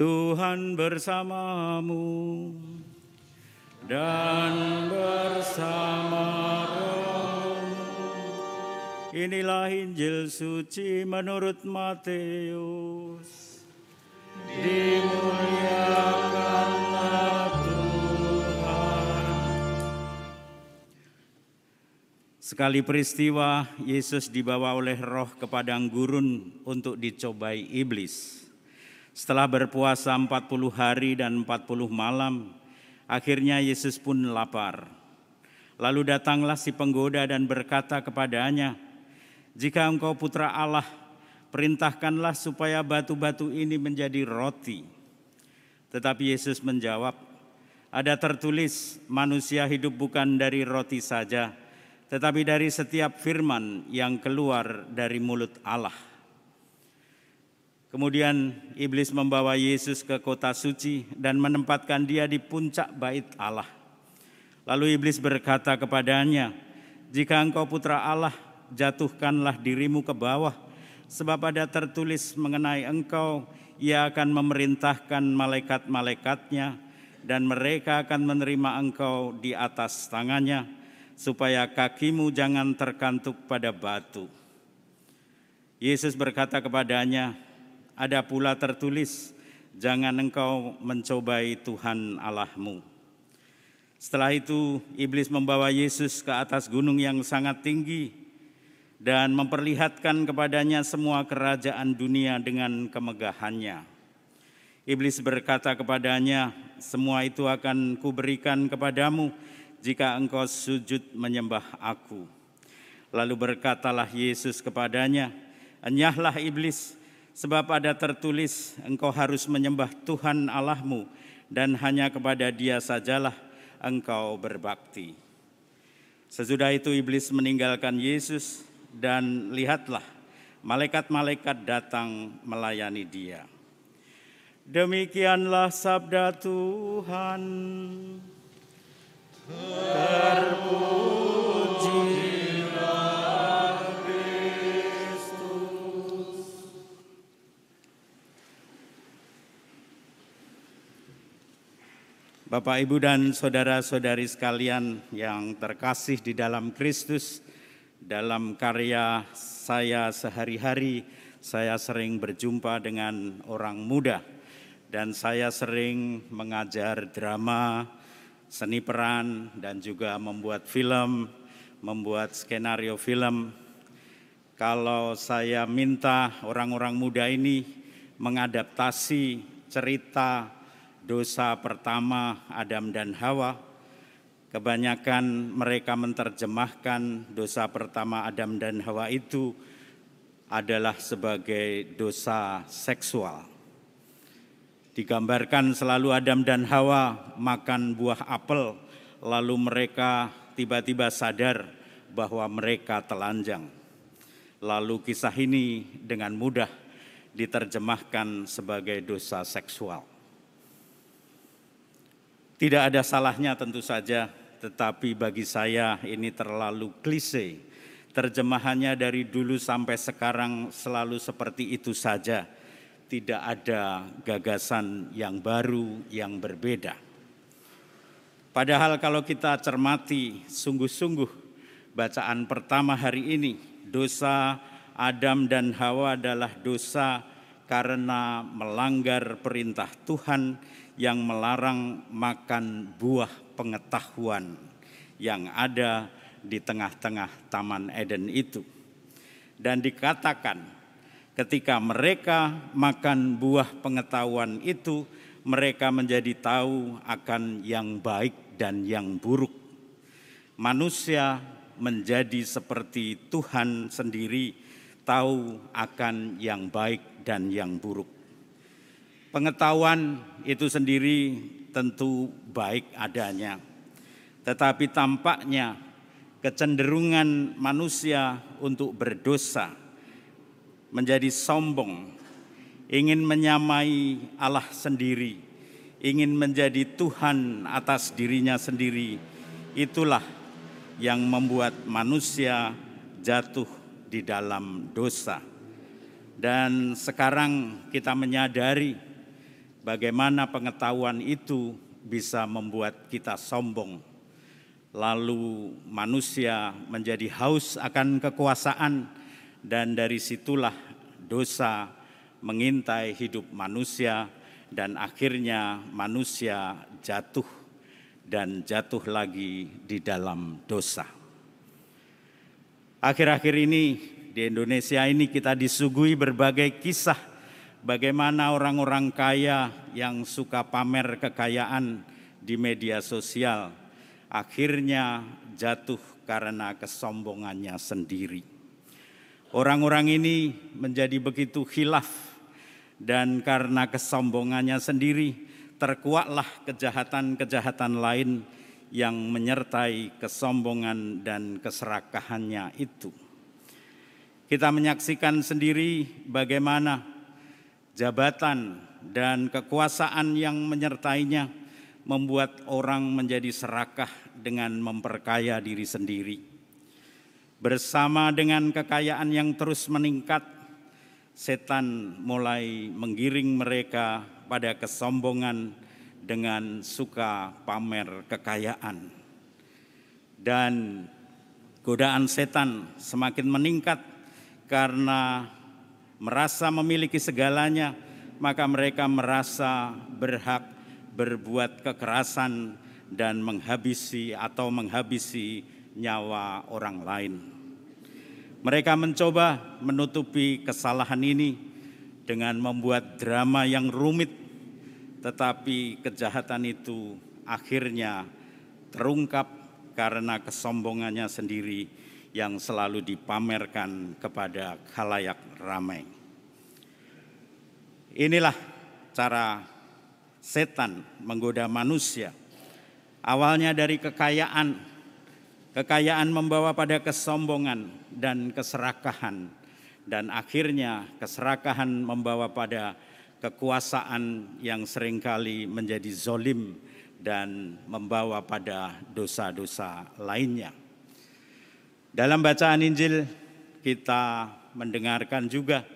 Tuhan bersamamu dan bersama. Inilah Injil suci menurut Matius. Dimuliakanlah Tuhan. Sekali peristiwa, Yesus dibawa oleh roh ke padang gurun untuk dicobai iblis. Setelah berpuasa 40 hari dan 40 malam, akhirnya Yesus pun lapar. Lalu datanglah si penggoda dan berkata kepadanya, "Jika engkau putra Allah, perintahkanlah supaya batu-batu ini menjadi roti." Tetapi Yesus menjawab, "Ada tertulis, manusia hidup bukan dari roti saja, tetapi dari setiap firman yang keluar dari mulut Allah." Kemudian iblis membawa Yesus ke kota suci dan menempatkan dia di puncak bait Allah. Lalu iblis berkata kepadanya, "Jika engkau putra Allah, jatuhkanlah dirimu ke bawah, sebab ada tertulis mengenai engkau, ia akan memerintahkan malaikat-malaikatnya dan mereka akan menerima engkau di atas tangannya, supaya kakimu jangan terkantuk pada batu." Yesus berkata kepadanya, ada pula tertulis, "Jangan engkau mencobai Tuhan Allahmu." Setelah itu, iblis membawa Yesus ke atas gunung yang sangat tinggi dan memperlihatkan kepadanya semua kerajaan dunia dengan kemegahannya. Iblis berkata kepadanya, "Semua itu akan kuberikan kepadamu jika engkau sujud menyembah Aku." Lalu berkatalah Yesus kepadanya, "Enyahlah iblis, Sebab ada tertulis, engkau harus menyembah Tuhan Allahmu dan hanya kepada dia sajalah engkau berbakti. Sesudah itu iblis meninggalkan Yesus dan lihatlah malaikat-malaikat datang melayani dia. Demikianlah sabda Tuhan. Terpuji Bapak, Ibu, dan saudara-saudari sekalian yang terkasih di dalam Kristus, dalam karya saya sehari-hari, saya sering berjumpa dengan orang muda, dan saya sering mengajar drama, seni peran, dan juga membuat film, membuat skenario film. Kalau saya minta orang-orang muda ini mengadaptasi cerita dosa pertama Adam dan Hawa, kebanyakan mereka menerjemahkan dosa pertama Adam dan Hawa itu adalah sebagai dosa seksual. Digambarkan selalu Adam dan Hawa makan buah apel, lalu mereka tiba-tiba sadar bahwa mereka telanjang. Lalu kisah ini dengan mudah diterjemahkan sebagai dosa seksual. Tidak ada salahnya tentu saja, tetapi bagi saya ini terlalu klise. Terjemahannya dari dulu sampai sekarang selalu seperti itu saja. Tidak ada gagasan yang baru, yang berbeda. Padahal kalau kita cermati sungguh-sungguh bacaan pertama hari ini, dosa Adam dan Hawa adalah dosa karena melanggar perintah Tuhan yang melarang makan buah pengetahuan yang ada di tengah-tengah Taman Eden itu. Dan dikatakan ketika mereka makan buah pengetahuan itu, mereka menjadi tahu akan yang baik dan yang buruk. Manusia menjadi seperti Tuhan sendiri, tahu akan yang baik dan yang buruk. Pengetahuan itu sendiri tentu baik adanya, tetapi tampaknya kecenderungan manusia untuk berdosa menjadi sombong, ingin menyamai Allah sendiri, ingin menjadi Tuhan atas dirinya sendiri. Itulah yang membuat manusia jatuh di dalam dosa. Dan sekarang kita menyadari bagaimana pengetahuan itu bisa membuat kita sombong. Lalu manusia menjadi haus akan kekuasaan dan dari situlah dosa mengintai hidup manusia dan akhirnya manusia jatuh dan jatuh lagi di dalam dosa. Akhir-akhir ini di Indonesia ini kita disuguhi berbagai kisah bagaimana orang-orang kaya yang suka pamer kekayaan di media sosial akhirnya jatuh karena kesombongannya sendiri. Orang-orang ini menjadi begitu khilaf dan karena kesombongannya sendiri terkuatlah kejahatan-kejahatan lain yang menyertai kesombongan dan keserakahannya itu. Kita menyaksikan sendiri bagaimana jabatan dan kekuasaan yang menyertainya membuat orang menjadi serakah dengan memperkaya diri sendiri. Bersama dengan kekayaan yang terus meningkat, setan mulai menggiring mereka pada kesombongan dengan suka pamer kekayaan. Dan godaan setan semakin meningkat karena merasa memiliki segalanya, maka mereka merasa berhak berbuat kekerasan dan menghabisi atau menghabisi nyawa orang lain. Mereka mencoba menutupi kesalahan ini dengan membuat drama yang rumit, tetapi kejahatan itu akhirnya terungkap karena kesombongannya sendiri yang selalu dipamerkan kepada khalayak ramai. Inilah cara setan menggoda manusia. Awalnya dari kekayaan, kekayaan membawa pada kesombongan dan keserakahan, dan akhirnya keserakahan membawa pada kekuasaan yang sering kali menjadi zolim dan membawa pada dosa-dosa lainnya. Dalam bacaan Injil kita mendengarkan juga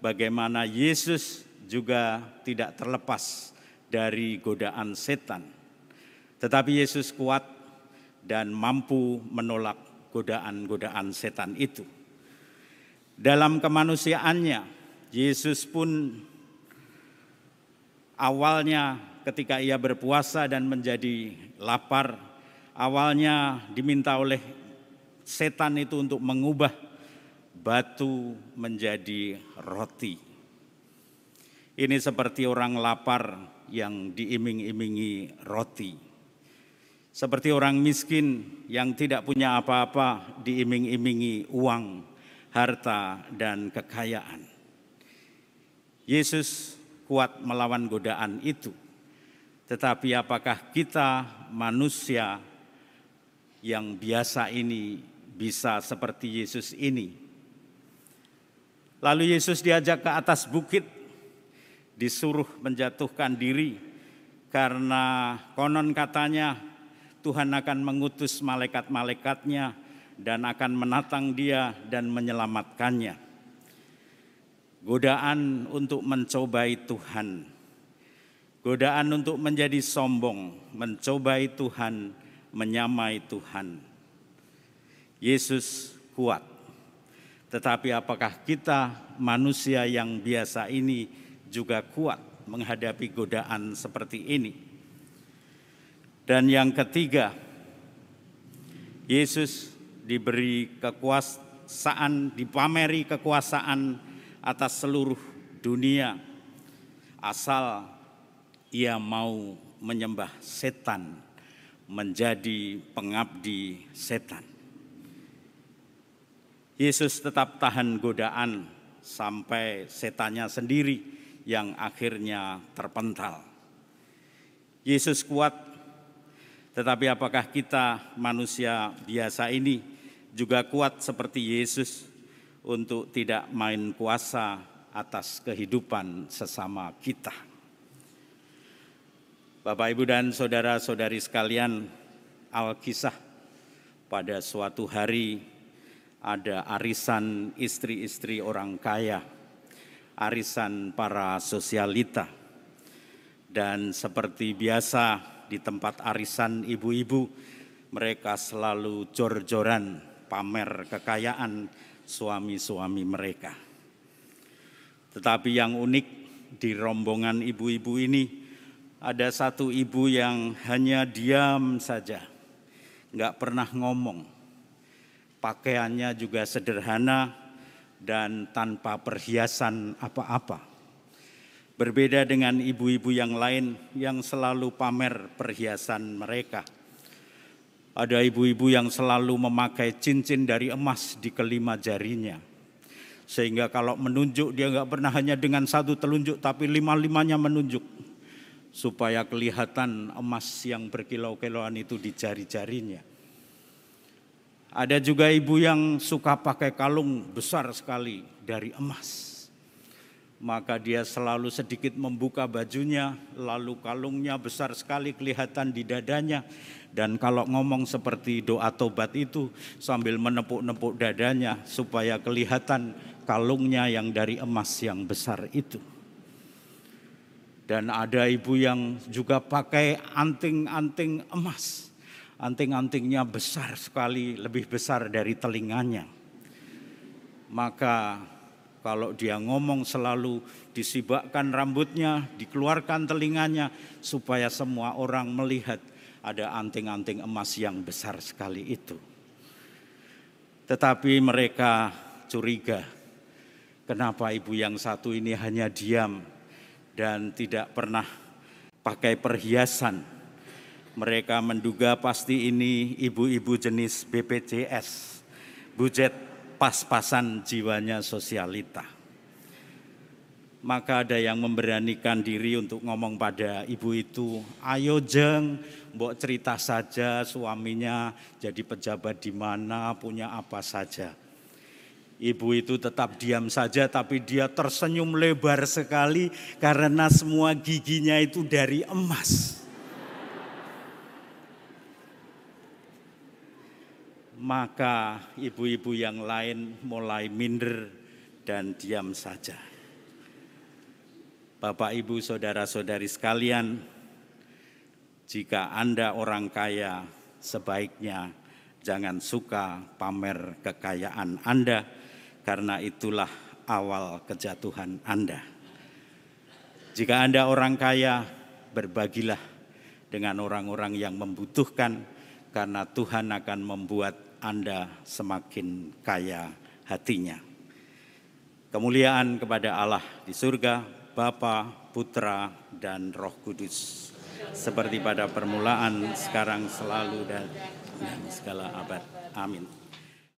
bagaimana Yesus juga tidak terlepas dari godaan setan. Tetapi Yesus kuat dan mampu menolak godaan-godaan setan itu. Dalam kemanusiaannya, Yesus pun awalnya ketika ia berpuasa dan menjadi lapar, awalnya diminta oleh setan itu untuk mengubah batu menjadi roti. Ini seperti orang lapar yang diiming-imingi roti. Seperti orang miskin yang tidak punya apa-apa diiming-imingi uang, harta, dan kekayaan. Yesus kuat melawan godaan itu. Tetapi apakah kita manusia yang biasa ini bisa seperti Yesus ini. Lalu Yesus diajak ke atas bukit, disuruh menjatuhkan diri karena konon katanya Tuhan akan mengutus malaikat-malaikatnya dan akan menatang dia dan menyelamatkannya. Godaan untuk mencobai Tuhan, godaan untuk menjadi sombong, mencobai Tuhan, menyamai Tuhan. Yesus kuat. Tetapi apakah kita manusia yang biasa ini juga kuat menghadapi godaan seperti ini? Dan yang ketiga, Yesus diberi kekuasaan, dipameri kekuasaan atas seluruh dunia asal ia mau menyembah setan, menjadi pengabdi setan. Yesus tetap tahan godaan sampai setannya sendiri yang akhirnya terpental. Yesus kuat, tetapi apakah kita manusia biasa ini juga kuat seperti Yesus untuk tidak main kuasa atas kehidupan sesama kita? Bapak, Ibu, dan saudara-saudari sekalian, Alkisah pada suatu hari ada arisan istri-istri orang kaya, arisan para sosialita. Dan seperti biasa di tempat arisan ibu-ibu, mereka selalu jor-joran pamer kekayaan suami-suami mereka. Tetapi yang unik di rombongan ibu-ibu ini ada satu ibu yang hanya diam saja, nggak pernah ngomong. Pakaiannya juga sederhana dan tanpa perhiasan apa-apa. Berbeda dengan ibu-ibu yang lain yang selalu pamer perhiasan mereka. Ada ibu-ibu yang selalu memakai cincin dari emas di kelima jarinya. Sehingga kalau menunjuk dia nggak pernah hanya dengan satu telunjuk tapi lima-limanya menunjuk. Supaya kelihatan emas yang berkilau-kilauan itu di jari-jarinya. Ada juga ibu yang suka pakai kalung besar sekali dari emas maka dia selalu sedikit membuka bajunya, lalu kalungnya besar sekali kelihatan di dadanya. Dan kalau ngomong seperti doa tobat itu sambil menepuk-nepuk dadanya supaya kelihatan kalungnya yang dari emas yang besar itu. Dan ada ibu yang juga pakai anting-anting emas. Anting-antingnya besar sekali, lebih besar dari telinganya. Maka kalau dia ngomong selalu disibakkan rambutnya, dikeluarkan telinganya supaya semua orang melihat ada anting-anting emas yang besar sekali itu. Tetapi mereka curiga, kenapa ibu yang satu ini hanya diam dan tidak pernah pakai perhiasan. Mereka menduga pasti ini ibu-ibu jenis BPJS, budget pas-pasan jiwanya sosialita. Maka ada yang memberanikan diri untuk ngomong pada ibu itu, ayo jeng, mbok cerita saja suaminya jadi pejabat di mana, punya apa saja. Ibu itu tetap diam saja tapi dia tersenyum lebar sekali karena semua giginya itu dari emas. Maka ibu-ibu yang lain mulai minder dan diam saja. Bapak, ibu, saudara-saudari sekalian, jika Anda orang kaya, sebaiknya jangan suka pamer kekayaan Anda, karena itulah awal kejatuhan Anda. Jika Anda orang kaya, berbagilah dengan orang-orang yang membutuhkan, karena Tuhan akan membuat anda semakin kaya hatinya. Kemuliaan kepada Allah di surga, Bapa, Putra, dan Roh Kudus. Seperti pada permulaan, sekarang, selalu, dan, segala abad. Amin.